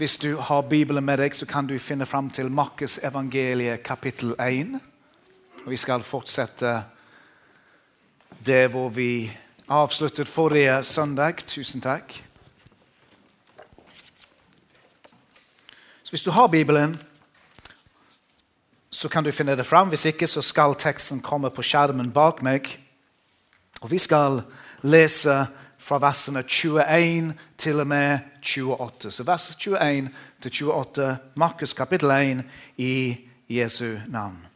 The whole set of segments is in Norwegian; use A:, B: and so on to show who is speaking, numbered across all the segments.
A: Hvis du har Bibelen med deg, så kan du finne fram til Markus evangeliet kapittel 1. Og vi skal fortsette det hvor vi avsluttet forrige søndag. Tusen takk. Så Hvis du har Bibelen, så kan du finne det fram. Hvis ikke, så skal teksten komme på skjermen bak meg. Og Vi skal lese fra versene 21 til og med 28. Så vers 21 til 28, Markus kapittel 1 i Jesu navn.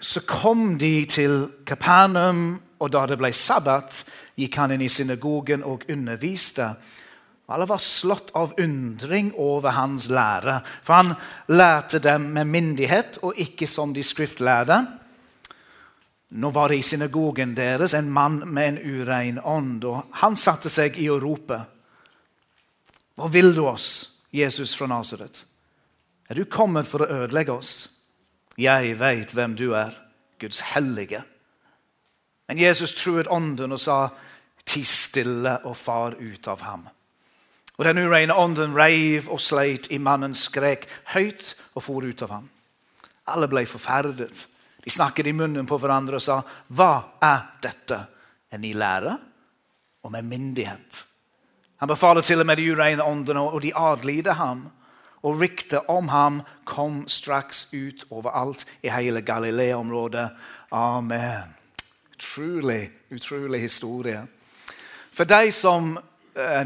A: Så kom de til Kapernaum, og da det ble sabbat, gikk han inn i synagogen og underviste. Alle var slått av undring over hans lære, for han lærte dem med myndighet og ikke som de skriftlærde. Nå var det i synagogen deres en mann med en urein ånd, og han satte seg i å rope. Hva vil du oss, Jesus fra Nasaret? Er du kommet for å ødelegge oss? Jeg veit hvem du er, Guds hellige. Men Jesus truet ånden og sa, Ti stille og far ut av ham. Og den ureine ånden reiv og sleit i mannens skrek høyt og for ut av ham. Alle ble forferdet. De snakket i munnen på hverandre og sa, 'Hva er dette?' En ny lære og med myndighet. Han befaler til og med de ureine åndene, og de adlyder ham. Og ryktet om ham kom straks ut overalt i hele Galilea-området. Amen. Utrolig, utrolig historie. For deg som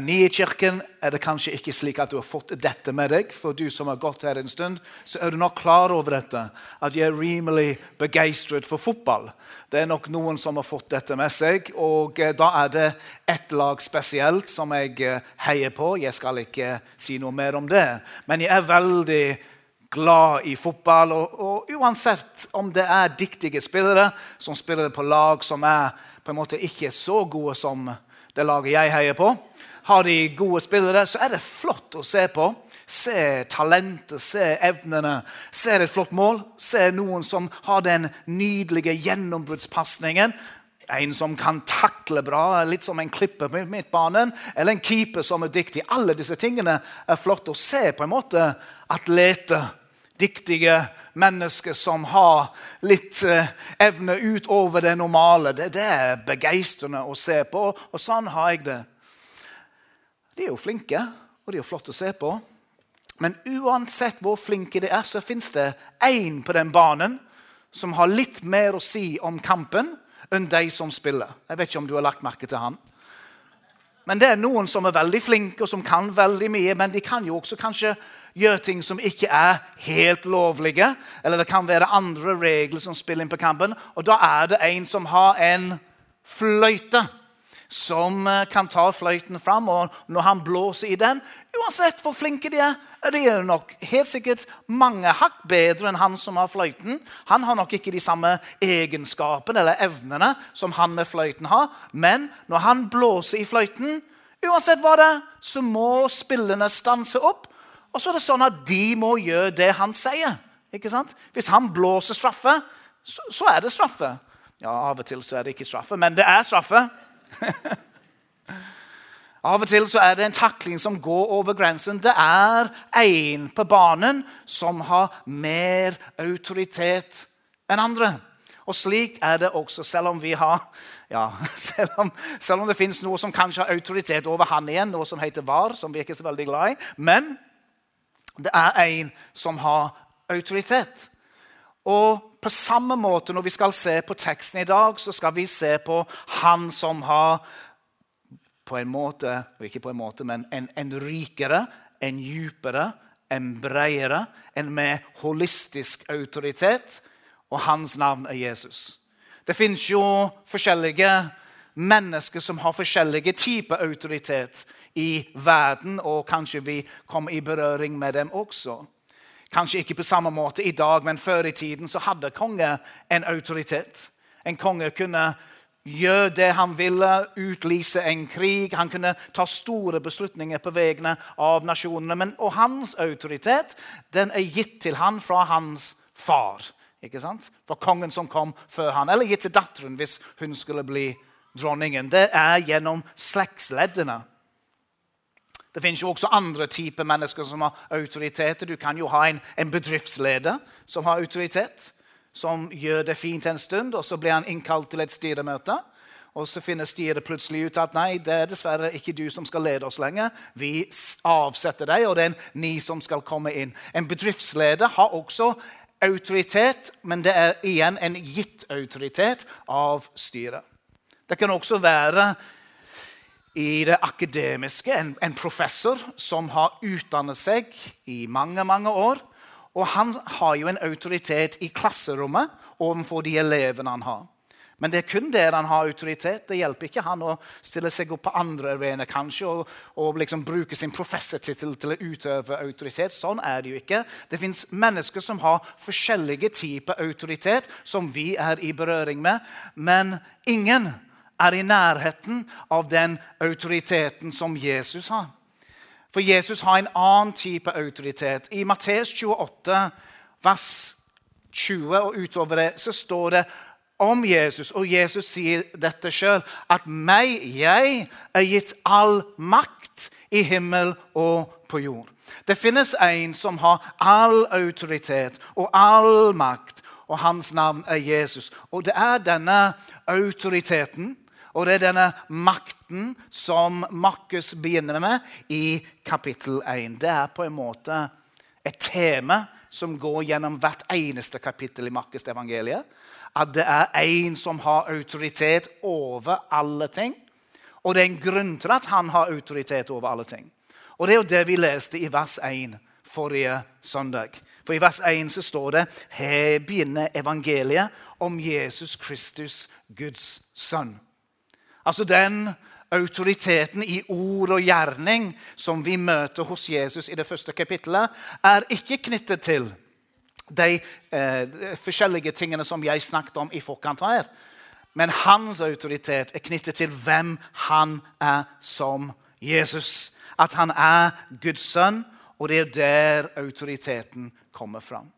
A: ny i kirken, er det kanskje ikke slik at du har fått dette med deg. For du som har gått her en stund, så er du nok klar over dette. At jeg er rimelig begeistret for fotball. Det er nok noen som har fått dette med seg. Og uh, da er det ett lag spesielt som jeg uh, heier på. Jeg skal ikke si noe mer om det. Men jeg er veldig glad i fotball. Og, og, uansett om det er dyktige spillere som spiller på lag som er på en måte ikke så gode som det laget jeg heier på, har de gode spillere, så er det flott å se på. Se talentet, se evnene. Se et flott mål. Se noen som har den nydelige gjennombruddspasningen. En som kan takle bra, litt som en klipper på midtbanen. Eller en keeper som er dyktig. Alle disse tingene er flott å se. på en måte Atleter, dyktige mennesker som har litt eh, evne utover det normale. Det, det er begeistrende å se på, og sånn har jeg det. De er jo flinke, og de er flotte å se på. Men uansett hvor flinke de er, så fins det én på den banen som har litt mer å si om kampen enn de som spiller. Jeg vet ikke om du har lagt merke til han. Men det er noen som er veldig flinke og som kan veldig mye, men de kan jo også kanskje gjøre ting som ikke er helt lovlige. Eller det kan være andre regler som spiller inn på kampen. Og da er det en som har en fløyte som eh, kan ta fløyten fram. Og når han blåser i den, uansett hvor flinke de er, er de nok helt sikkert mange hakk bedre enn han som har fløyten. Han har nok ikke de samme egenskapene eller evnene som han med fløyten har. Men når han blåser i fløyten, uansett hva det er, så må spillerne stanse opp. Og så er det sånn at de må gjøre det han sier. Ikke sant? Hvis han blåser straffe, så, så er det straffe. Ja, Av og til så er det ikke straffe, men det er straffe. Av og til så er det en takling som går over grensen. Det er en på banen som har mer autoritet enn andre. Og slik er det også, selv om vi har ja, selv, om, selv om det fins noe som kanskje har autoritet over han igjen, noe som heter VAR, som vi ikke er så veldig glad i. Men det er en som har autoritet. Og på samme måte når vi skal se på teksten i dag, så skal vi se på han som har på en måte, ikke på en måte, men en, en rikere, en djupere, en bredere, en med holistisk autoritet. Og hans navn er Jesus. Det fins jo forskjellige mennesker som har forskjellige typer autoritet i verden, og kanskje vi kommer i berøring med dem også. Kanskje ikke på samme måte i dag, men før i tiden så hadde konge en autoritet. En konge kunne gjøre det han ville, utlyse en krig. Han kunne ta store beslutninger på vegne av nasjonene. Men, og hans autoritet den er gitt til han fra hans far. ikke sant? Fra kongen som kom før han, eller gitt til datteren hvis hun skulle bli dronningen. Det er gjennom slektsleddene. Det finnes jo også andre typer mennesker som har autoriteter. Du kan jo ha en, en bedriftsleder som har autoritet som gjør det fint en stund, og så blir han innkalt til et styremøte. Og så finner styret plutselig ut at nei, det er dessverre ikke du som skal lede oss lenger. Vi avsetter deg, og det er en ny som skal komme inn. En bedriftsleder har også autoritet, men det er igjen en gitt autoritet av styret. Det kan også være i det akademiske en, en professor som har utdannet seg i mange, mange år og han har jo en autoritet i klasserommet overfor de elevene han har. Men det er kun der han har autoritet. Det hjelper ikke han å stille seg opp på andre arenaer kanskje, og, og liksom bruke sin professortittel til å utøve autoritet. Sånn er det jo ikke. Det fins mennesker som har forskjellige typer autoritet som vi er i berøring med. Men ingen er i nærheten av den autoriteten som Jesus har. For Jesus har en annen type autoritet. I Matteus 28, vers 20 og utover det, så står det om Jesus, og Jesus sier dette sjøl, at meg, jeg, er gitt all makt i himmel og på jord. Det finnes en som har all autoritet og all makt, og hans navn er Jesus. Og det er denne autoriteten og det er denne makten som Markus begynner med i kapittel 1. Det er på en måte et tema som går gjennom hvert eneste kapittel i Markus' evangeliet. At det er en som har autoritet over alle ting. Og det er en grunn til at han har autoritet over alle ting. Og Det er jo det vi leste i vers 1 forrige søndag. For I vers 1 så står det her begynner evangeliet om Jesus Kristus, Guds sønn. Altså den autoriteten i ord og gjerning som vi møter hos Jesus i det første kapittelet, er ikke knyttet til de eh, forskjellige tingene som jeg snakket om i forkant her. Men hans autoritet er knyttet til hvem han er som Jesus. At han er Guds sønn, og det er der autoriteten kommer fram.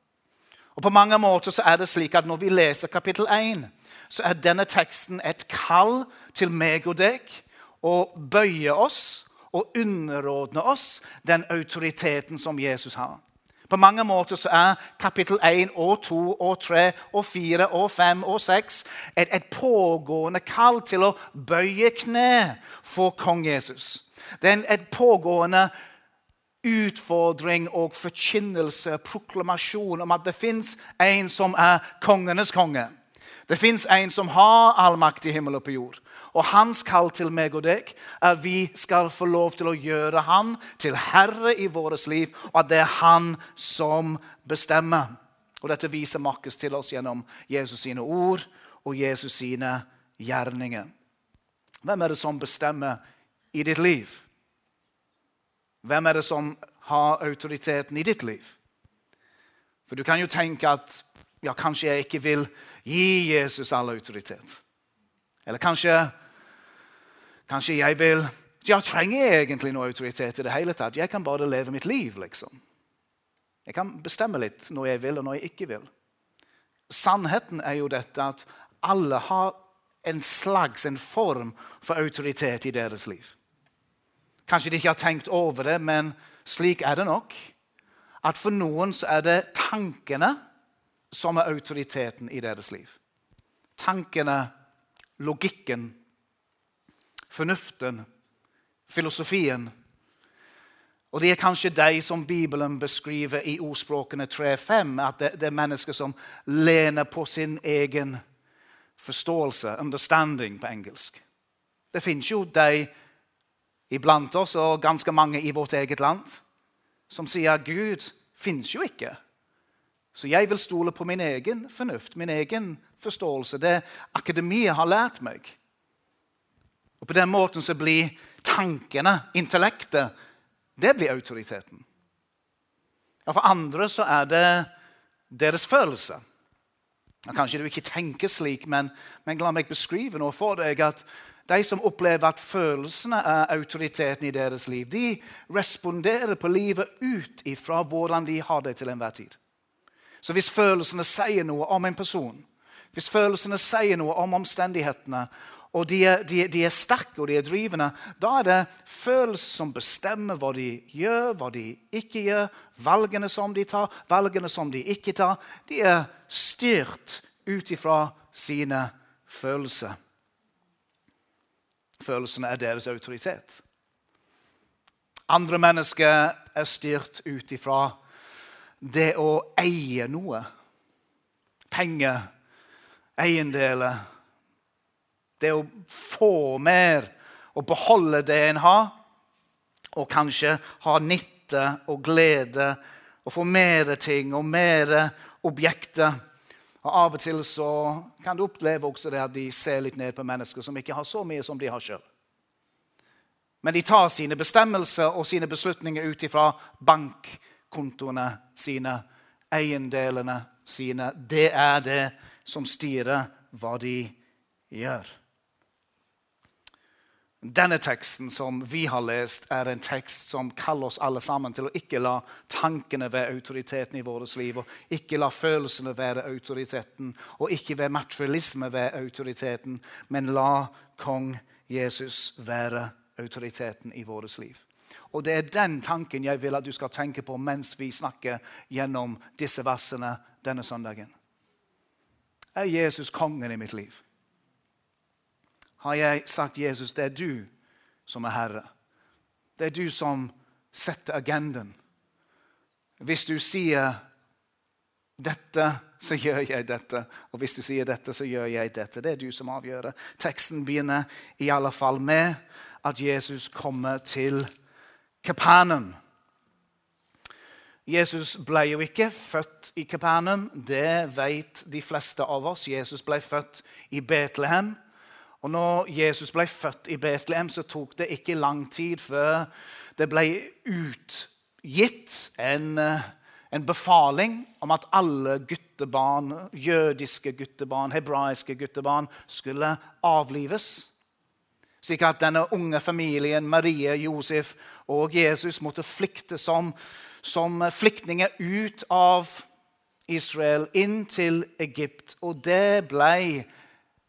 A: Og På mange måter så er det slik at når vi leser kapittel 1, så er denne teksten et kall til meg og deg å bøye oss og underordne oss den autoriteten som Jesus har. På mange måter så er kapittel 1 og 2 og 3 og 4 og 5 og 6 et, et pågående kall til å bøye kne for kong Jesus. Det er et pågående utfordring og forkynnelse, proklamasjon om at det fins en som er kongenes konge. Det fins en som har all makt i himmel og på jord. Og hans kall til meg og deg er at vi skal få lov til å gjøre han til herre i vårt liv, og at det er han som bestemmer. Og Dette viser Markus til oss gjennom Jesus sine ord og Jesus sine gjerninger. Hvem er det som bestemmer i ditt liv? Hvem er det som har autoriteten i ditt liv? For du kan jo tenke at ja, kanskje jeg ikke vil gi Jesus all autoritet. Eller kanskje, kanskje jeg vil ja, Trenger jeg egentlig noe autoritet i det hele tatt? Jeg kan bare leve mitt liv, liksom. Jeg kan bestemme litt når jeg vil, og når jeg ikke vil. Sannheten er jo dette at alle har en slags en form for autoritet i deres liv. Kanskje de ikke har tenkt over det, men slik er det nok. At for noen så er det tankene som er autoriteten i deres liv. Tankene, logikken, fornuften, filosofien. Og Det er kanskje de som Bibelen beskriver i ordspråkene 3-5. At det, det, er mennesker som lener på sin egen forståelse, 'understanding' på engelsk. Det fins jo de iblant oss, og ganske mange i vårt eget land, som sier at Gud fins jo ikke. Så jeg vil stole på min egen fornuft, min egen forståelse, det akademiet har lært meg. Og På den måten så blir tankene, intellektet, det blir autoriteten. Ja, For andre så er det deres følelse. Kanskje du ikke tenker slik, men, men la meg beskrive noe for deg. at de som opplever at følelsene er autoriteten i deres liv, de responderer på livet ut ifra hvordan de har det til enhver tid. Så hvis følelsene sier noe om en person, hvis følelsene sier noe om omstendighetene, og de er, de, de er, sterke og de er drivende, da er det følelser som bestemmer hva de gjør, hva de ikke gjør, valgene som de tar, valgene som de ikke tar. De er styrt ut ifra sine følelser. Følelsene er deres autoritet. Andre mennesker er styrt ut ifra det å eie noe. Penger, eiendeler. Det å få mer og beholde det en har, og kanskje ha nytte og glede og få mer ting og mer objekter. Og Av og til så kan du oppleve også det at de ser litt ned på mennesker som ikke har så mye som de har sjøl. Men de tar sine bestemmelser og sine beslutninger ut ifra bankkontoene sine, eiendelene sine. Det er det som styrer hva de gjør. Denne teksten som vi har lest, er en tekst som kaller oss alle sammen til å ikke la tankene være autoriteten i vårt liv, og ikke la følelsene være autoriteten, og ikke være materialisme være autoriteten, men la kong Jesus være autoriteten i vårt liv. Og Det er den tanken jeg vil at du skal tenke på mens vi snakker gjennom disse versene denne søndagen. Er Jesus kongen i mitt liv? har jeg sagt Jesus, det er du som er herre. Det er du som setter agendaen. Hvis du sier dette, så gjør jeg dette. Og hvis du sier dette, så gjør jeg dette. Det er du som avgjør. Teksten begynner i alle fall med at Jesus kommer til Kapernaum. Jesus ble jo ikke født i Kapanum, Det vet de fleste av oss. Jesus ble født i Betlehem. Og når Jesus ble født i Betlehem, så tok det ikke lang tid før det ble utgitt en, eh, en befaling om at alle guttebarn, jødiske guttebarn, hebraiske guttebarn, skulle avlives. Slik at denne unge familien, Marie, Josef og Jesus, måtte flykte som, som flyktninger ut av Israel, inn til Egypt. Og det ble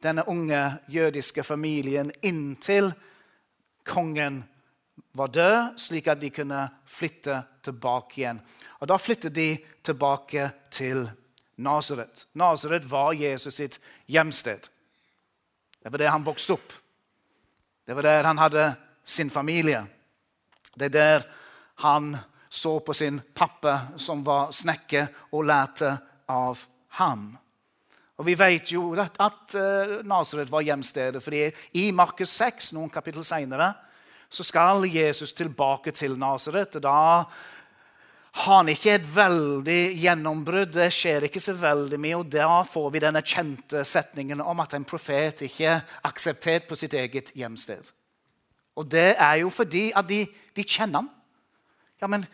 A: denne unge jødiske familien inntil kongen var død, slik at de kunne flytte tilbake igjen. Og Da flyttet de tilbake til Nasaret. Nasaret var Jesus sitt hjemsted. Det var det han vokste opp. Det var der han hadde sin familie. Det er der han så på sin pappa, som var snekker, og lærte av ham. Og Vi vet jo at, at uh, Nasaret var hjemstedet, fordi i Markus 6, noen kapittel senere, så skal Jesus tilbake til Nasaret. Da har han ikke et veldig gjennombrudd. Det skjer ikke så veldig mye. Og da får vi denne kjente setningen om at en profet ikke er akseptert på sitt eget hjemsted. Og det er jo fordi at de, de kjenner ham. Ja, men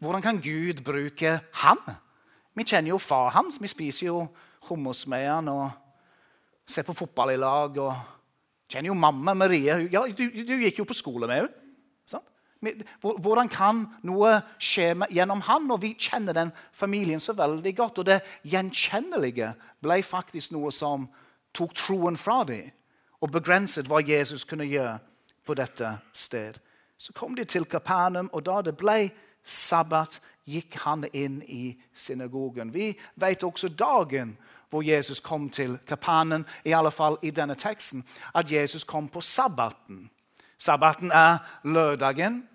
A: hvordan kan Gud bruke ham? Vi kjenner jo far hans. Vi spiser jo hummus med han og ser på fotball i lag. og Kjenner jo mamma Marie. Ja, du, du gikk jo på skole med henne. Hvordan kan noe skje gjennom han? Og vi kjenner den familien så veldig godt. Og det gjenkjennelige ble faktisk noe som tok troen fra dem og begrenset hva Jesus kunne gjøre på dette sted. Så kom de til Kapernaum, og da det ble sabbat, gikk han inn i synagogen. Vi vet også dagen hvor Jesus kom til Kapanen, i alle fall i denne teksten, at Jesus kom på sabbaten. Sabbaten er lørdagen.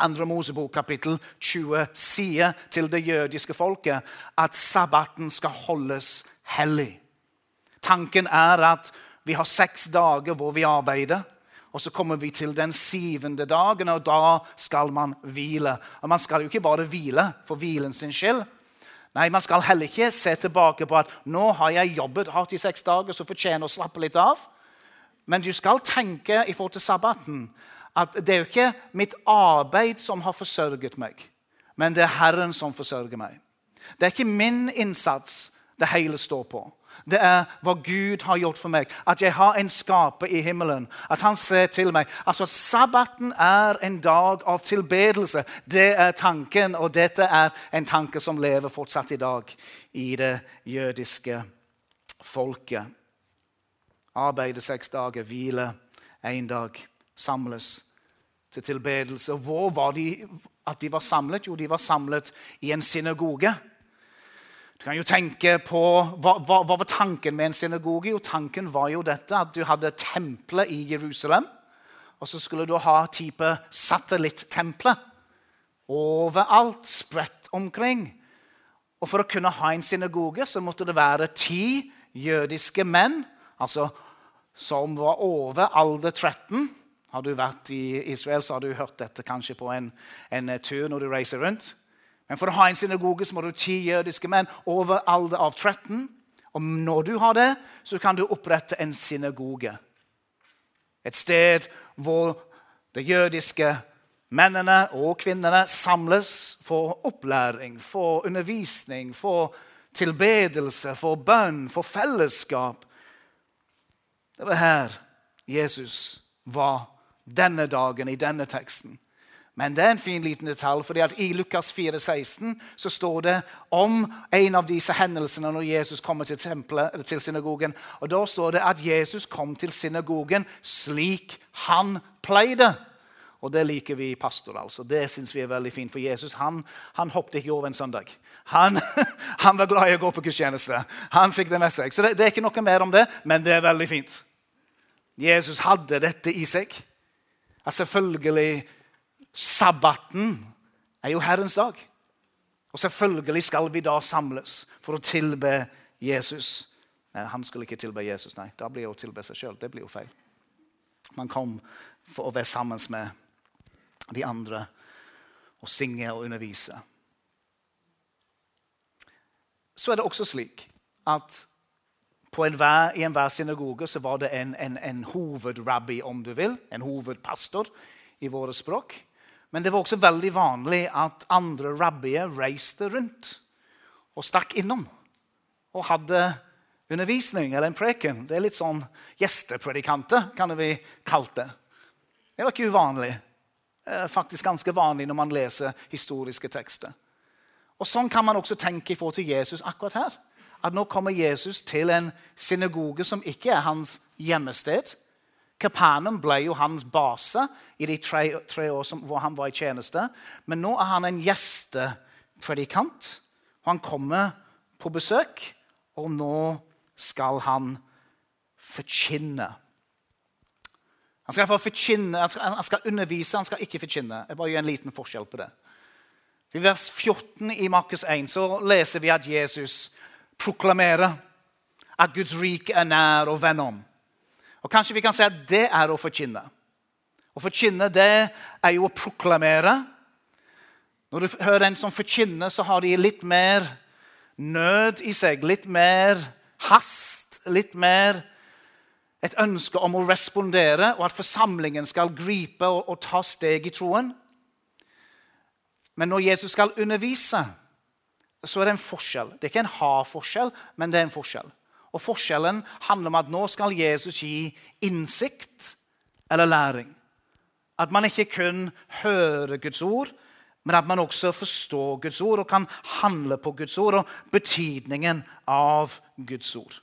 A: Andre Mosebok kapittel 20 sier til det jødiske folket at sabbaten skal holdes hellig. Tanken er at vi har seks dager hvor vi arbeider. Og så kommer vi til den syvende dagen, og da skal man hvile. Og Man skal jo ikke bare hvile for hvilen sin skyld, Nei, Man skal heller ikke se tilbake på at nå har jeg jobbet hardt i seks dager, så fortjener å slappe litt av. Men du skal tenke i forhold til sabbaten at det er jo ikke mitt arbeid som har forsørget meg. men det er Herren som forsørger meg. Det er ikke min innsats det hele står på. Det er hva Gud har gjort for meg. At jeg har en skaper i himmelen. At han ser til meg. Altså, Sabbaten er en dag av tilbedelse. Det er tanken, og dette er en tanke som lever fortsatt i dag i det jødiske folket. Arbeide seks dager, hvile én dag, samles til tilbedelse. Hvor var de at de var samlet? Jo, de var samlet i en synagoge. Du kan jo tenke på, hva, hva, hva, var tanken med en synagoge? Jo, Tanken var jo dette at du hadde tempelet i Jerusalem. Og så skulle du ha type satellittempler overalt, spredt omkring. Og For å kunne ha en synagoge så måtte det være ti jødiske menn altså som var over alder 13. Har du vært i Israel, så har du hørt dette kanskje på en, en tur når du reiser rundt. Men for å ha en synagoge så må du ti jødiske menn over alder av 13. Og når du har det, så kan du opprette en synagoge. Et sted hvor de jødiske mennene og kvinnene samles for opplæring, for undervisning, for tilbedelse, for bønn, for fellesskap. Det var her Jesus var denne dagen i denne teksten. Men det er en fin liten detalj, fordi at i Lukas 4, 16 så står det om en av disse hendelsene når Jesus kommer til, tempelet, til synagogen. Og Da står det at Jesus kom til synagogen slik han pleide. Og det liker vi pastor. altså. Det synes vi er veldig fint. For Jesus han, han hoppet ikke over en søndag. Han, han, var glad i å gå på gudstjeneste. Han fikk det med seg. Så det, det er ikke noe mer om det, men det er veldig fint. Jesus hadde dette i seg. Ja, selvfølgelig Sabbaten er jo Herrens dag. Og selvfølgelig skal vi da samles for å tilbe Jesus. Nei, han skulle ikke tilbe Jesus, nei. Da blir det å tilbe seg sjøl. Det blir jo feil. Man kom for å være sammen med de andre og synge og undervise. Så er det også slik at enhver, i enhver synagoge så var det en, en, en hovedrabbi, om du vil, en hovedpastor i våre språk. Men det var også veldig vanlig at andre rabbier reiste rundt og stakk innom og hadde undervisning eller en preken. Det er litt sånn gjestepredikanter, kan vi kalle det. Det var ikke uvanlig. Det er faktisk ganske vanlig når man leser historiske tekster. Og Sånn kan man også tenke i forhold til Jesus akkurat her. At Nå kommer Jesus til en synagoge som ikke er hans hjemmested. Kapanum ble jo hans base i de tre, tre år som, hvor han var i tjeneste. Men nå er han en gjestepredikant. Han kommer på besøk, og nå skal han forkynne. Han skal, forkynne, han skal, han skal undervise, han skal ikke forkynne. Jeg bare gjør en liten forskjell på det. I vers 14 i Markus 1 så leser vi at Jesus proklamerer at Guds rike er nær og venn om. Og Kanskje vi kan si at det er å forkynne. Å forkynne det er jo å proklamere. Når du hører en som forkynner, så har de litt mer nød i seg. Litt mer hast. Litt mer et ønske om å respondere, og at forsamlingen skal gripe og, og ta steg i troen. Men når Jesus skal undervise, så er det en forskjell. Det er ikke en ha-forskjell, men det er en forskjell. Og Forskjellen handler om at nå skal Jesus gi innsikt eller læring. At man ikke kun hører Guds ord, men at man også forstår Guds ord og kan handle på Guds ord og betydningen av Guds ord.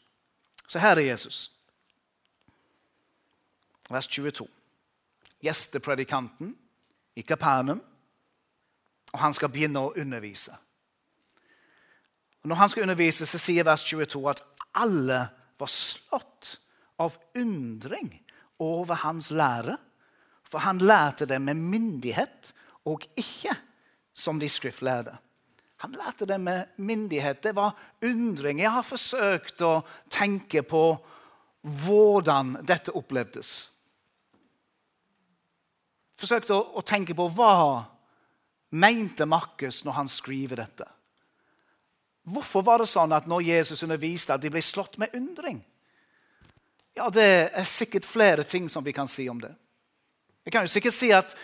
A: Så her er Jesus. Vers 22. Gjestepredikanten i Kapernaum. Og han skal begynne å undervise. Og når han skal undervise, så sier vers 22 at alle var slått av undring over hans lære. For han lærte det med myndighet og ikke som de skriftlærde. Han lærte det med myndighet. Det var undring. Jeg har forsøkt å tenke på hvordan dette opplevdes. Forsøkt å, å tenke på hva mente Markus når han skriver dette. Hvorfor var det sånn at når Jesus underviste, at de ble slått med undring? Ja, Det er sikkert flere ting som vi kan si om det. Vi kan jo sikkert si at,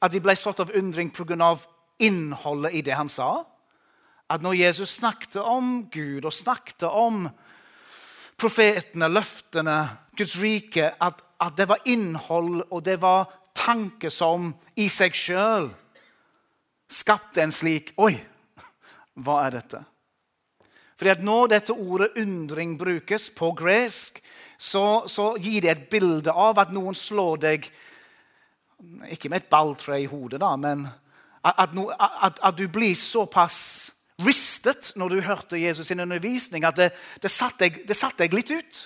A: at de ble slått av undring pga. innholdet i det han sa. At når Jesus snakket om Gud og snakket om profetene, løftene, Guds rike, at, at det var innhold og det var tanker som i seg sjøl skapte en slik Oi, hva er dette? Fordi at Når dette ordet undring brukes på gresk, så, så, gir det et bilde av at noen slår deg Ikke med et balltre i hodet, da, men at, no, at, at du blir såpass ristet når du hørte Jesus' sin undervisning, at det, det satte deg, deg, litt ut.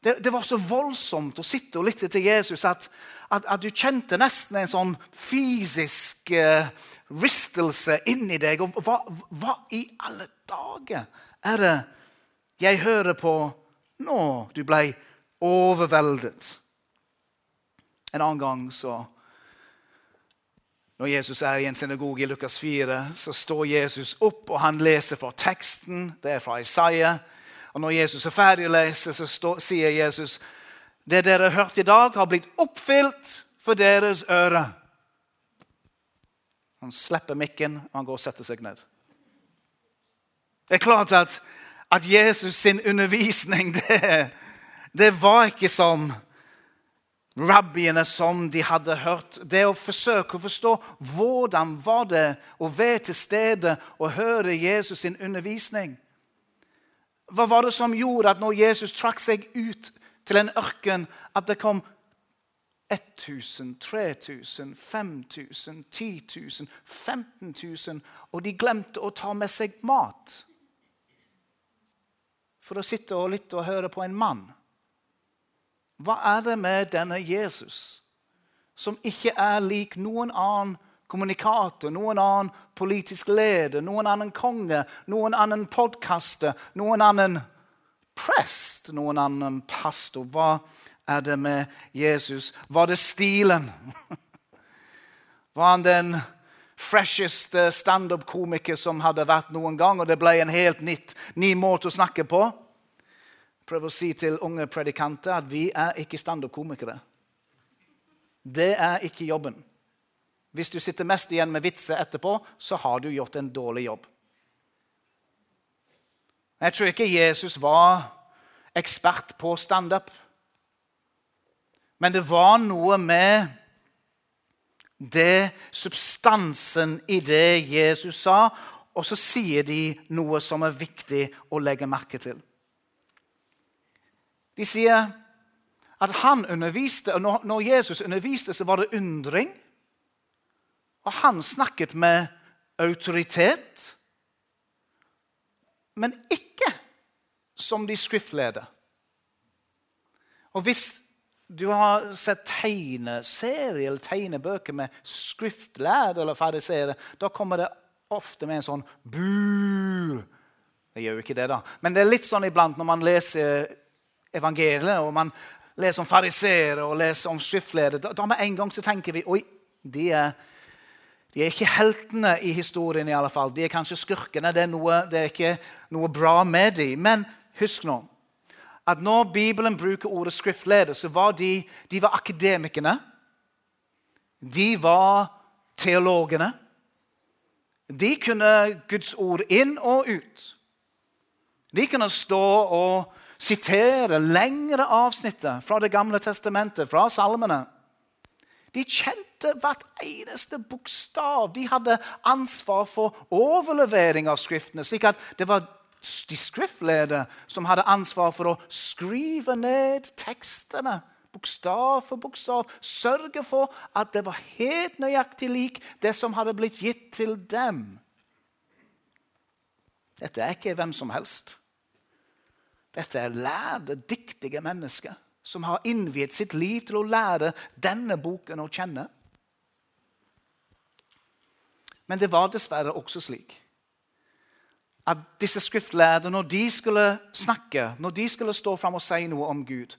A: Det, det, var så voldsomt å sitte og lytte til Jesus at, at, at du kjente nesten en sånn fysisk uh, ristelse inni deg. Og hva, hva, i alle dager er det jeg hører på nå? Du ble overveldet. En annen gang så når Jesus er i en synagoge i Lukas 4, så står Jesus opp og han leser fra teksten. Det er fra Isaiah. Og når Jesus er ferdig å lese, så står, sier Jesus det dere har hørt i dag, har blitt oppfylt for deres øre. Han slipper mikken, og han går og setter seg ned. Det er klart at, at Jesus sin undervisning det, det var ikke som rabbiene som de hadde hørt. Det å forsøke å forstå hvordan var det å være til stede og høre Jesus sin undervisning. Hva var det som gjorde at når Jesus trakk seg ut til en ørken, at det kom 1000, 3000, 5000, 10 000, 15 000, og de glemte å ta med seg mat? For å sitte og lytte og høre på en mann. Hva er det med denne Jesus som ikke er lik noen annen kommunikator, noen annen politisk leder, noen annen konge, noen annen podkaster, noen annen prest, noen annen pastor? Hva er det med Jesus? Var det stilen? Var han den fresheste standup-komiker som hadde vært noen gang, og det ble en helt nytt, ny måte å snakke på? Prøv å si til unge predikanter at vi er ikke standup-komikere. Det er ikke jobben. Hvis du sitter mest igjen med vitser etterpå, så har du gjort en dårlig jobb. Jeg tror ikke Jesus var ekspert på standup. Men det var noe med det substansen i det Jesus sa, og så sier de noe som er viktig å legge merke til. De sier at han underviste, og når Jesus underviste, så var det undring. Og han snakket med autoritet, men ikke som de skriftleder. Og hvis du har sett tegneserier eller tegnebøker med skriftlærde eller fariseere, da kommer det ofte med en sånn bu. Det gjør jo ikke det, da. Men det er litt sånn iblant når man leser evangeliet, og man leser om fariseere og leser om skriftledere, da, da med en gang så tenker vi oi, de er, de er ikke heltene i historien. i alle fall. De er kanskje skurkene. Det er, noe, det er ikke noe bra med dem. Men husk nå at når Bibelen bruker ordet skriftleder, så var de, de var akademikerne. De var teologene. De kunne Guds ord inn og ut. De kunne stå og sitere lengre avsnittet fra Det gamle testamentet, fra salmene. De kjente hvert eneste bokstav. De hadde ansvar for overlevering av skriftene. slik at det var de skriftledere som hadde ansvar for å skrive ned tekstene. Bokstav for bokstav. Sørge for at det var helt nøyaktig lik det som hadde blitt gitt til dem. Dette er ikke hvem som helst. Dette er lærde, dyktige mennesker som har innviet sitt liv til å lære denne boken å kjenne. Men det var dessverre også slik at disse skriftlærde, når de skulle snakke, når de skulle stå fram og si noe om Gud,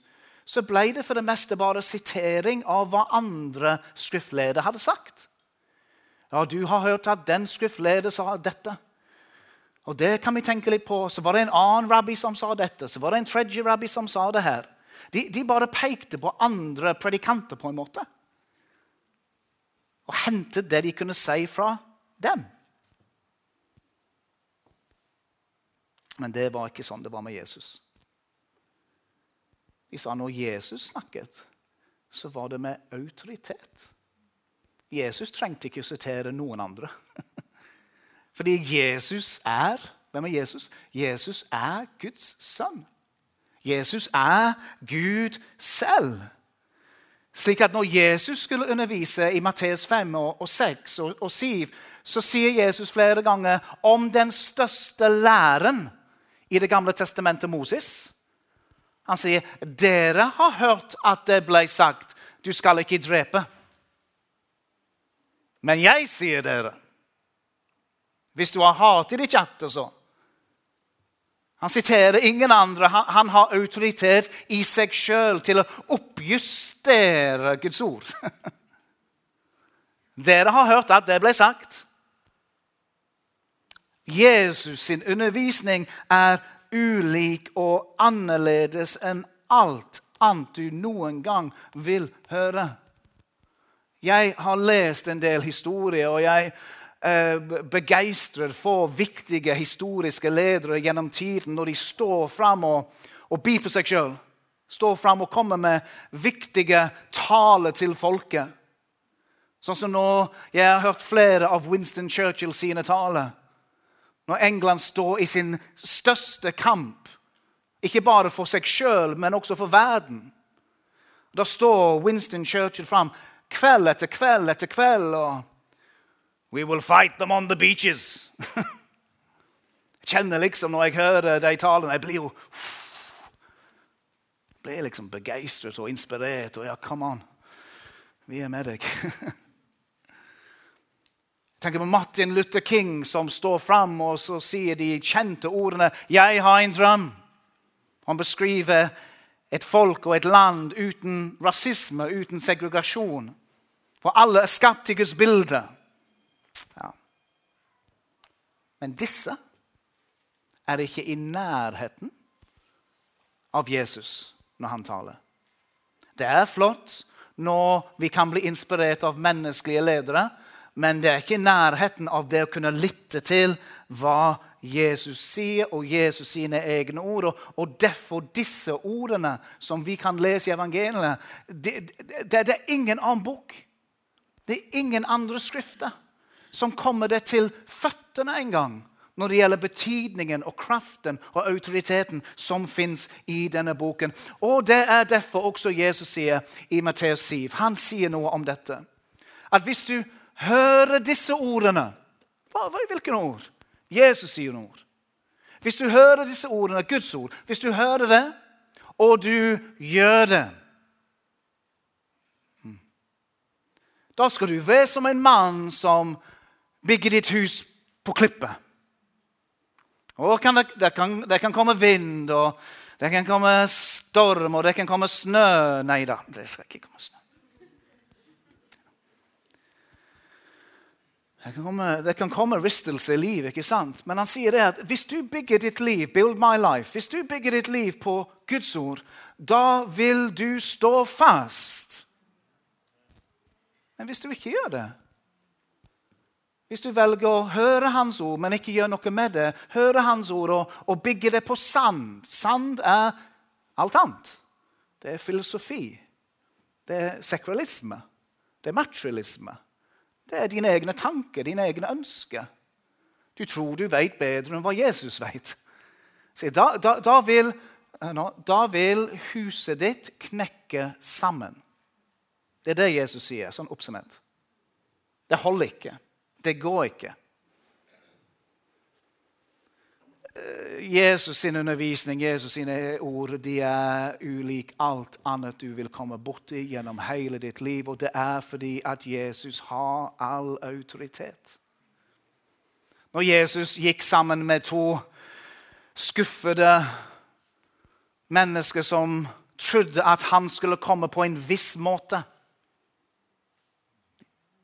A: så ble det for det meste bare sitering av hva andre skriftlærde hadde sagt. Ja, du har hørt at den skriftleder sa dette. Og det kan vi tenke litt på. Så var det en annen rabbi som sa dette. Så var det en tredje rabbi som sa det her. De, de bare pekte på andre predikanter på en måte. og hentet det de kunne si fra dem. Men det var ikke sånn det var med Jesus. De sa når Jesus snakket, så var det med autoritet. Jesus trengte ikke å sitere noen andre. Fordi Jesus er Hvem er Jesus? Jesus er Guds sønn. Jesus er Gud selv. Slik at når Jesus skulle undervise i Matteus 5 og 6 og 7, så sier Jesus flere ganger om den største læren i Det gamle testamentet Moses. Han sier, 'Dere har hørt at det ble sagt:" 'Du skal ikke drepe.' Men jeg sier dere, hvis du har hat i ditt hjerte, så Han siterer ingen andre. Han, han har autoritet i seg sjøl til å oppjustere Guds ord. Dere har hørt at det ble sagt. Jesus sin undervisning er ulik og annerledes enn alt annet du noen gang vil høre. Jeg har lest en del historier, og jeg eh, begeistret for viktige historiske ledere gjennom tiden når de står fram og, og byr på seg sjøl. Står fram og kommer med viktige taler til folket. Sånn som nå jeg har hørt flere av Winston Churchill sine taler når England står i sin største kamp, ikke bare for seg sjøl, men også for verden. Da står Winston Churchill fram kveld etter kveld etter kveld og We will fight them on the beaches. jeg kjenner liksom Når jeg hører de talene Jeg blir jo blir liksom begeistret og inspirert. Og ja, come on. Vi er med deg. tenker på Martin Luther King som står fram og så sier de kjente ordene 'Jeg har en drøm'. Han beskriver et folk og et land uten rasisme, uten segregasjon. For alle er skapt i Guds bilde. Ja. Men disse er ikke i nærheten av Jesus når han taler. Det er flott når vi kan bli inspirert av menneskelige ledere men det er ikke i nærheten av det å kunne lytte til hva Jesus sier, og Jesus sine egne ord. Og derfor disse ordene som vi kan lese i evangeliet, det, det, det er ingen annen bok. Det er ingen andre skrifter som kommer det til føttene en gang når det gjelder betydningen og kraften og autoriteten som fins i denne boken. Og Det er derfor også Jesus sier i Matteus 7. Han sier noe om dette. At hvis du hører disse ordene hva, hva, Hvilke ord? Jesus sier noen ord. Hvis du hører disse ordene, Guds ord, hvis du hører det, og du gjør det hmm, Da skal du være som en mann som bygger ditt hus på klippet. Og kan det, det, kan, det, kan, komme vind, og det kan komme storm, og det kan komme snø Nei da, det skal ikke komme snø. Det kan, komme, det kan komme ristelse i livet, ikke sant? men han sier det at hvis du bygger ditt liv build my life, hvis du bygger ditt liv på Guds ord, da vil du stå fast. Men hvis du ikke gjør det Hvis du velger å høre Hans ord, men ikke gjør noe med det, høre Hans ord og, og bygge det på sand Sand er alt annet. Det er filosofi. Det er sekralisme. Det er materialisme. Det er dine egne tanker, dine egne ønsker. Du tror du vet bedre enn hva Jesus vet. Da, da, da, vil, da, vil, huset ditt knekke sammen. Det er det Jesus sier, sånn oppsummert. Det holder ikke. Det går ikke. Eh, Jesus sin undervisning, Jesus sine ord, de er ulik alt annet du vil komme borti gjennom hele ditt liv. Og det er fordi at Jesus har all autoritet. Når Jesus gikk sammen med to skuffede mennesker som trodde at han skulle komme på en viss måte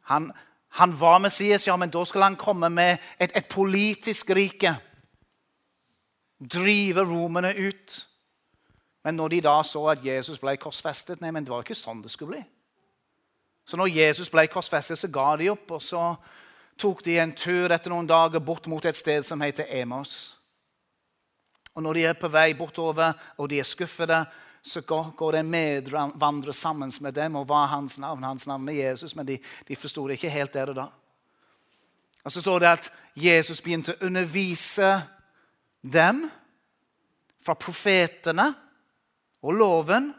A: Han, han var Messias, ja, men da skulle han komme med et, et politisk rike drive romerne ut. Men når de da så at Jesus ble korsfestet nei, men Det var ikke sånn det skulle bli. Så når Jesus ble korsfestet, så ga de opp. Og så tok de en tur etter noen dager bort mot et sted som heter Emos. Og når de er på vei bortover og de er skuffede, så går det en medvandrer sammen med dem. Og hva er hans navn? Hans navn er Jesus, men de, de forsto det ikke helt der og da. Og Så står det at Jesus begynte å undervise dem fra profetene og loven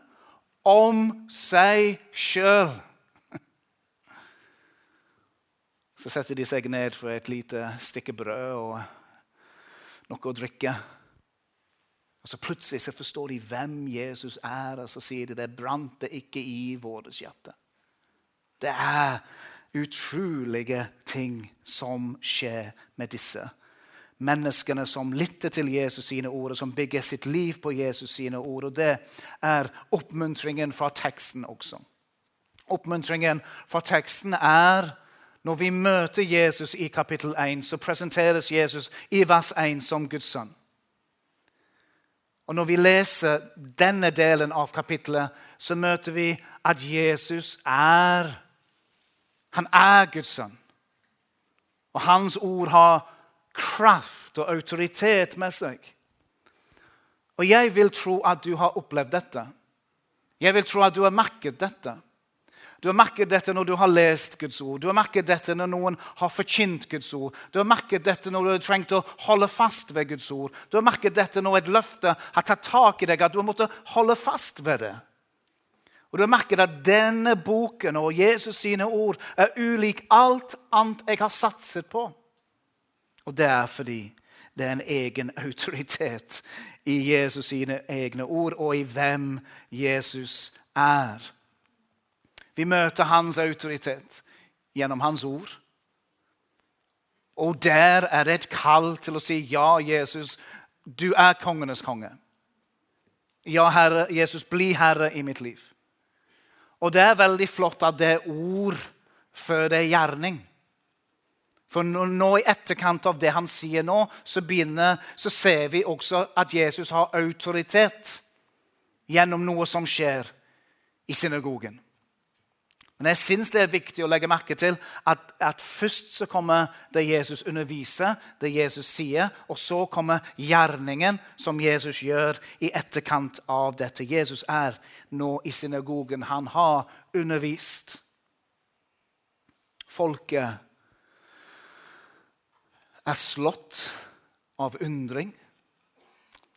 A: om seg sjøl. Så setter de seg ned for et lite stykke brød og noe å drikke. Og så Plutselig så forstår de hvem Jesus er, og så sier de det brant det ikke i vårt hjerte. Det er utrolige ting som skjer med disse menneskene som lytter til Jesus sine ord, og som bygger sitt liv på Jesus sine ord. Og Det er oppmuntringen fra teksten også. Oppmuntringen fra teksten er når vi møter Jesus i kapittel 1, så presenteres Jesus i vers 1 som Guds sønn. Og Når vi leser denne delen av kapittelet, så møter vi at Jesus er Han er Guds sønn. Og hans ord har kraft og autoritet med seg. Og jeg vil tro at du har opplevd dette. Jeg vil tro at du har merket dette. Du har merket dette når du har lest Guds ord. Du har merket dette når noen har forkynt Guds ord. Du har merket dette når du har trengt å holde fast ved Guds ord. Du har merket dette når et løfte har tatt tak i deg, at du har måttet holde fast ved det. Og du har merket at denne boken og Jesus sine ord er ulik alt annet jeg har satset på. Og det er fordi det er en egen autoritet i Jesus sine egne ord og i hvem Jesus er. Vi møter hans autoritet gjennom hans ord. Og der er det et kall til å si ja, Jesus, du er kongenes konge. Ja, Herre, Jesus, bli herre i mitt liv. Og det er veldig flott at det er ord før det er gjerning. For nå i etterkant av det han sier nå, så, begynner, så ser vi også at Jesus har autoritet gjennom noe som skjer i synagogen. Men jeg syns det er viktig å legge merke til at, at, først så kommer det Jesus underviser, det Jesus sier, og så kommer gjerningen som Jesus gjør i etterkant av dette. Jesus er nå i synagogen. Han har undervist. Folket er slått av undring.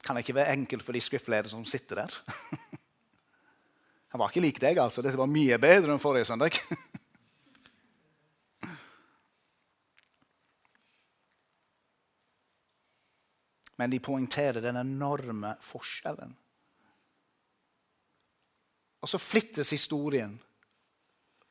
A: Kan ikke være enkelt for de skriftledere som sitter der. Han var ikke lik deg, altså. Dette var mye bedre enn forrige søndag. Men de poengterer den enorme forskjellen. Og så flyttes historien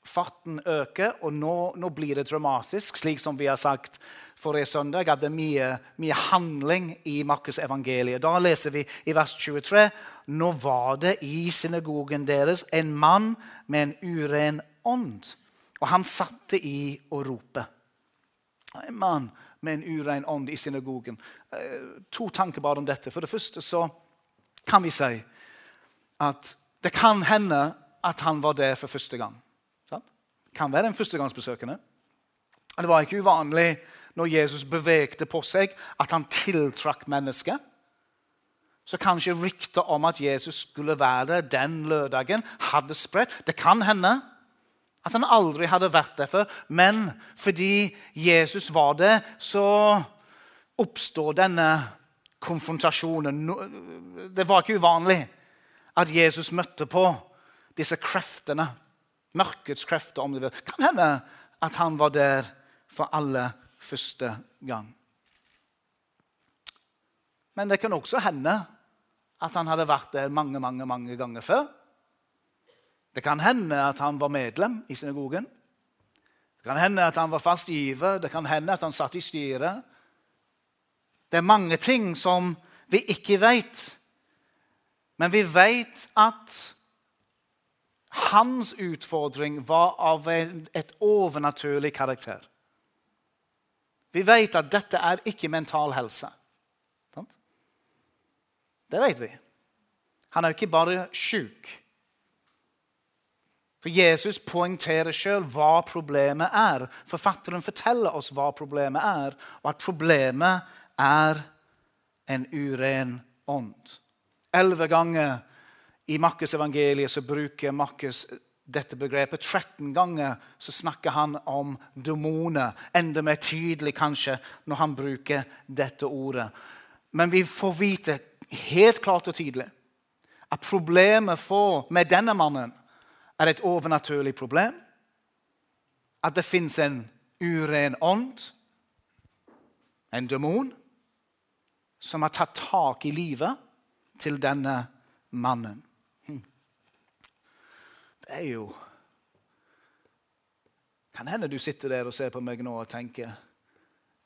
A: farten øker, og nå, nå, blir det dramatisk, slik som vi har sagt forrige søndag, at det er mye, mye handling i Markus evangeliet. Da leser vi i vers 23.: Nå var det i synagogen deres en mann med en uren ånd, og han satte i å rope. En mann med en uren ånd i synagogen. Eh, to tanker bare om dette. For det første så kan vi si at det kan hende at han var der for første gang kan være en førstegangsbesøkende. Det var ikke uvanlig når Jesus bevegte på seg, at han tiltrakk mennesker. Så kanskje ryktet om at Jesus skulle være der den lørdagen, hadde spredt. Det kan hende at han aldri hadde vært der før, men fordi Jesus var der, så oppstår denne konfrontasjonen. Det var ikke uvanlig at Jesus møtte på disse kreftene Mørkets krefter, om du vil. Kan hende at han var der for aller første gang. Men det kan også hende at han hadde vært der mange mange, mange ganger før. Det kan hende at han var medlem i synagogen. Det kan hende at han var fast giver. Det kan hende at han satt i styret. Det er mange ting som vi ikke vet. Men vi vet at hans utfordring var av et overnaturlig karakter. Vi vet at dette er ikke mental helse. Det vet vi. Han er jo ikke bare sjuk. For Jesus poengterer sjøl hva problemet er. Forfatteren forteller oss hva problemet er, og at problemet er en uren ånd. Elleve ganger i Markusevangeliet bruker Markus dette begrepet. 13 ganger så snakker han om demoner. Enda mer tydelig kanskje når han bruker dette ordet. Men vi får vite helt klart og tydelig at problemet for, med denne mannen er et overnaturlig problem. At det fins en uren ånd, en demon, som har tatt tak i livet til denne mannen. Det er jo Kan hende du sitter der og ser på meg nå og tenker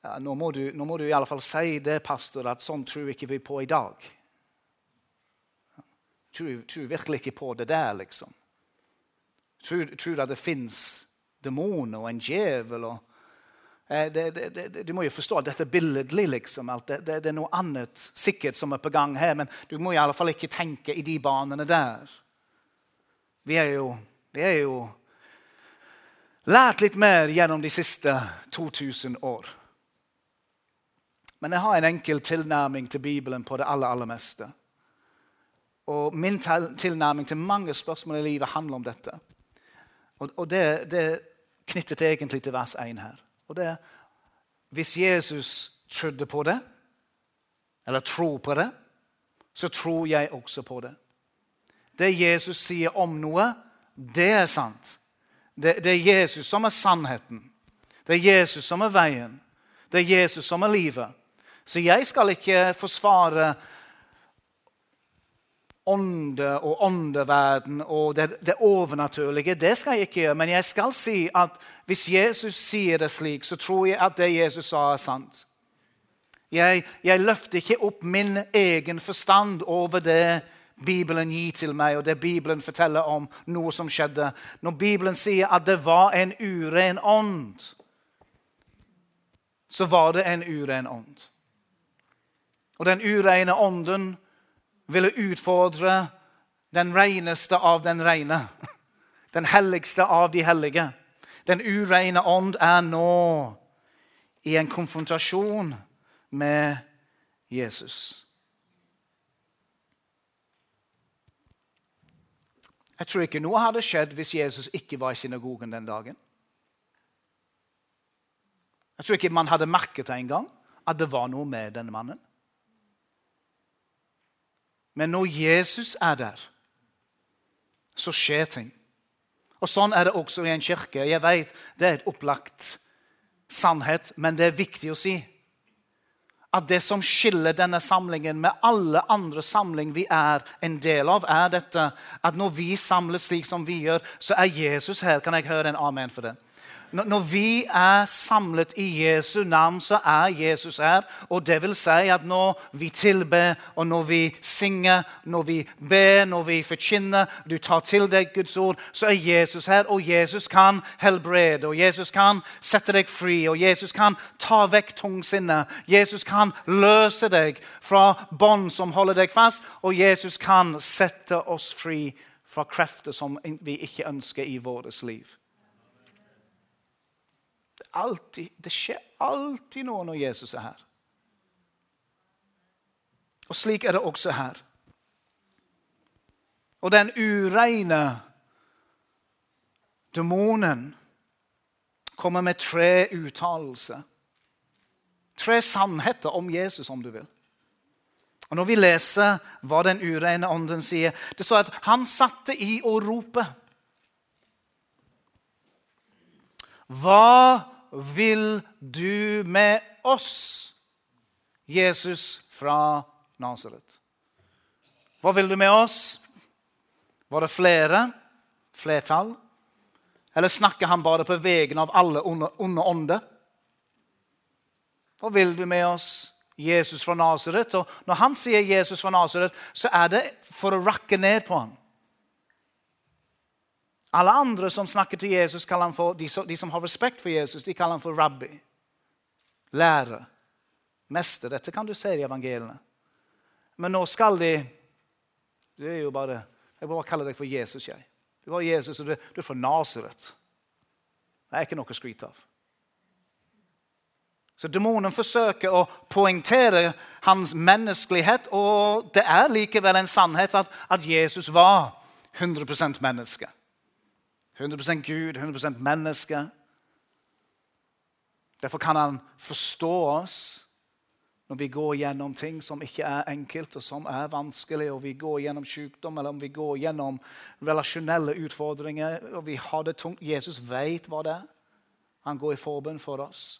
A: ja, nå, må du, nå må du i alle fall si det, pastor, at sånn tror ikke vi på i dag. Tror, tror virkelig ikke på det der, liksom. Tror, tror at det fins demoner og en djevel. og eh, det, det, det, du må jo forstå at dette er billedlig. liksom. Det, det, er noe annet sikkert som er på gang her, men du må i alle fall ikke tenke i de banene der. Vi er jo, vi er jo lært litt mer gjennom de siste 2000 år. Men jeg har en enkel tilnærming til Bibelen på det aller, aller meste. Og min tilnærming til mange spørsmål i livet handler om dette. Og, det, det knyttet egentlig til vers 1 her. Og det Hvis Jesus trodde på det, eller tror på det, så tror jeg også på det. Det Jesus sier om noe, det er sant. Det, det, er Jesus som er sannheten. Det er Jesus som er veien. Det er Jesus som er livet. Så jeg skal ikke forsvare ånde og åndeverden og det, det, overnaturlige. Det skal jeg ikke gjøre. Men jeg skal si at hvis Jesus sier det slik, så tror jeg at det Jesus sa, er sant. Jeg, jeg løfter ikke opp min egen forstand over det Bibelen gir til meg, og det Bibelen forteller om noe som skjedde. Når Bibelen sier at det var en uren ånd, så var det en uren ånd. Og den urene ånden ville utfordre den reneste av den rene. Den helligste av de hellige. Den urene ånd er nå i en konfrontasjon med Jesus. Jeg tror ikke noe hadde skjedd hvis Jesus ikke var i synagogen den dagen. Jeg tror ikke man hadde merket det engang, at det var noe med denne mannen. Men når Jesus er der, så skjer ting. Og Sånn er det også i en kirke. Jeg vet Det er et opplagt sannhet, men det er viktig å si at det som skiller denne samlingen med alle andre samling vi er en del av, er dette at når vi samles slik som vi gjør, så er Jesus her. Kan jeg høre en amen for det? Når vi er samlet i Jesu navn, så er Jesus her. Og det vil si at når vi tilber, og når vi synger, når vi ber, når vi forkynner, du tar til deg Guds ord, så er Jesus her. Og Jesus kan helbrede, og Jesus kan sette deg fri, og Jesus kan ta vekk tungsinnet. Jesus kan løse deg fra bånd som holder deg fast, og Jesus kan sette oss fri fra krefter som vi ikke ønsker i vårt liv alltid, det skjer alltid noe når Jesus er her. Og slik er det også her. Og den ureine demonen kommer med tre uttalelser. Tre sannheter om Jesus, om du vil. Og Når vi leser hva den ureine ånden sier Det står at han satte i å rope. Hva vil du med oss, Jesus fra Nasaret? Hva vil du med oss? Var det flere? Flertall? Eller snakker han bare på vegne av alle onde ånder? Hva vil du med oss, Jesus fra Nasaret? Og når han sier Jesus fra Nasaret, så er det for å rakke ned på ham. Alle andre som snakker til Jesus, kaller han for, de, som, de som har respekt for Jesus, de kaller han for rabbi. Lærer. Mester. Dette kan du se i evangeliene. Men nå skal de Du er jo bare Jeg bare kaller deg for Jesus, jeg. Du var Jesus, og du, du er fra Nasaret. Det er ikke noe å skryte av. Så Demonen forsøker å poengtere hans menneskelighet, og det er likevel en sannhet at, at Jesus var 100% menneske. 100% Gud, 100% menneske. Derfor kan han forstå oss når vi går gjennom ting som ikke er enkelt og som er vanskelig, og vi går gjennom sykdom eller om vi går gjennom relasjonelle utfordringer og vi har det tungt. Jesus vet hva det er. Han går i forbund for oss.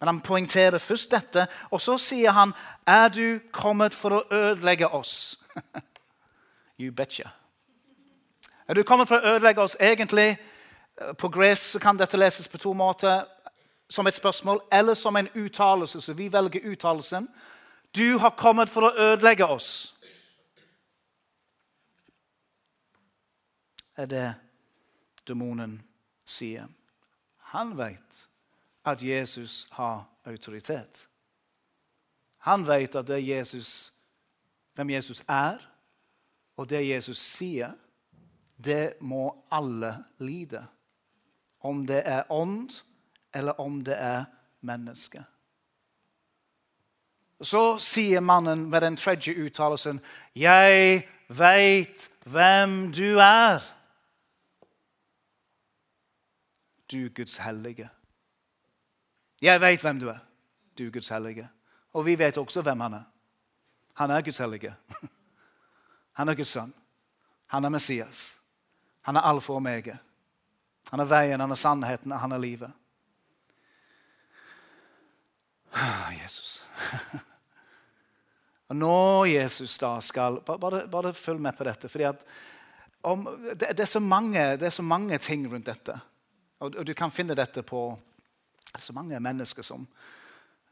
A: Men han poengterer først dette, og så sier han, 'Er du kommet for å ødelegge oss?' you betcha. Er du kommet for å ødelegge oss? Egentlig, eh, På gresk kan dette leses på to måter. Som et spørsmål eller som en uttalelse. Så vi velger uttalelsen. Du har kommet for å ødelegge oss. Er det demonen sier. Han vet at Jesus har autoritet. Han vet at det Jesus, hvem Jesus er, og det Jesus sier, det må alle lide. Om det er ånd, eller om det er menneske. Så sier mannen med den tredje uttalelsen, 'Jeg veit hvem du er'. Du Guds hellige. Jeg vet hvem du er, du Guds hellige. Og vi vet også hvem han er. Han er Guds hellige. Han er Guds sønn. Han er Messias. Han er alfa og omega. Han er veien, han er sannheten, han er livet. Ah, Jesus. Og når Jesus da skal Bare, bare følg med på dette. fordi om, det, det, er mange, det, er så mange, ting rundt dette. Og, og du kan finne dette på så mange mennesker som,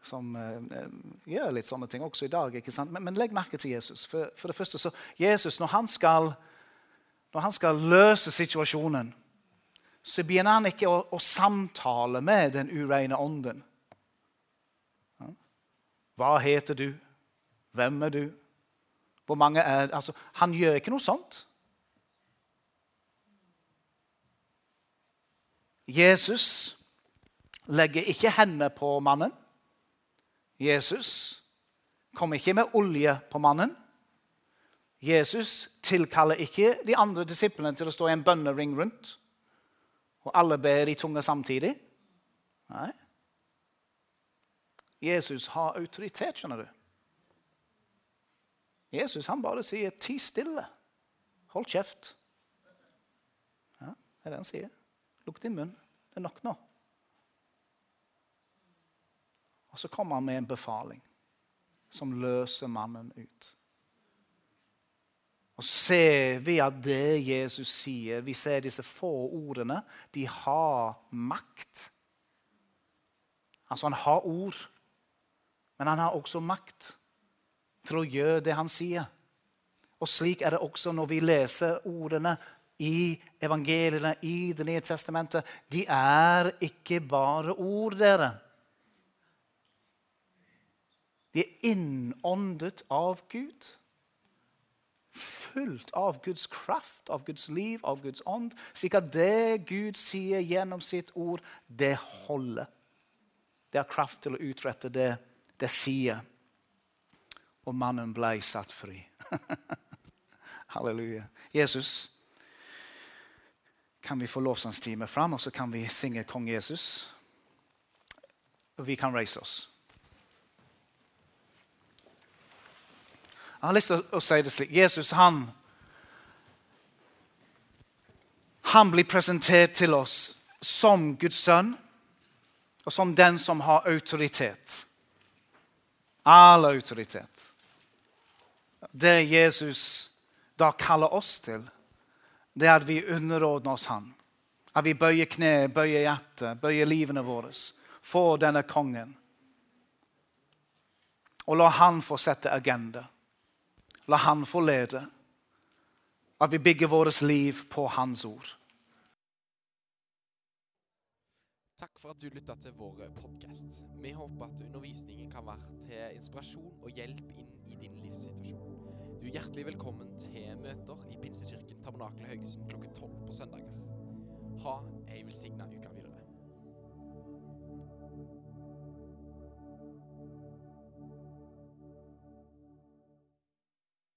A: som uh, gjør litt sånne ting også i dag. ikke sant? Men, men legg merke til Jesus. For, for, det første så, Jesus, når han, skal, når han skal løse situasjonen, så begynner han ikke å, å samtale med den ureine ånden. Hva heter du? Hvem er du? Hvor mange er altså, Han gjør ikke noe sånt. Jesus legger ikke hendene på mannen. Jesus kommer ikke med olje på mannen. Jesus tilkaller ikke de andre disiplene til å stå i en bønnering rundt. Og alle ber i tunge samtidig. Nei. Jesus har autoritet, skjønner du. Jesus han bare sier 'ti stille'. Hold kjeft. Ja, det er det han sier. Lukk din munn. Det er nok nå. Og så kommer han med en befaling som løser mannen ut. Og så ser vi at det Jesus sier, vi ser disse få ordene, de har makt. Altså, han har ord, men han har også makt til å gjøre det han sier. Og slik er det også når vi leser ordene i evangeliene i Det nye testamentet. De er ikke bare ord, dere. De er innåndet av Gud. Fullt av Guds kraft, av Guds liv, av Guds ånd. Slik at det Gud sier gjennom sitt ord, det holder. Det har kraft til å utrette det det sier. Og mannen ble satt fri. Halleluja. Jesus, kan vi få lovsangstime fram, og så kan vi synge Kong Jesus? Og vi kan reise oss. Jeg har lyst til å si det slik. Jesus han, han blir presentert til oss som Guds sønn og som den som har autoritet. All autoritet. Det Jesus da kaller oss til, det er at vi underordner oss Han. At vi bøyer kne, bøyer hjertet, bøyer livene våre for denne kongen. Og la Han få sette agenda. La Han få lede. At vi bygger vårt liv på Hans ord.
B: Takk for at du lytta til vår podkast. Vi håper at undervisningen kan være til inspirasjon og hjelp inn i din livssituasjon. Du er hjertelig velkommen til møter i Pinsekirken Tabernakel Haugesund klokka tolv på søndager. Ha ei velsigna uke.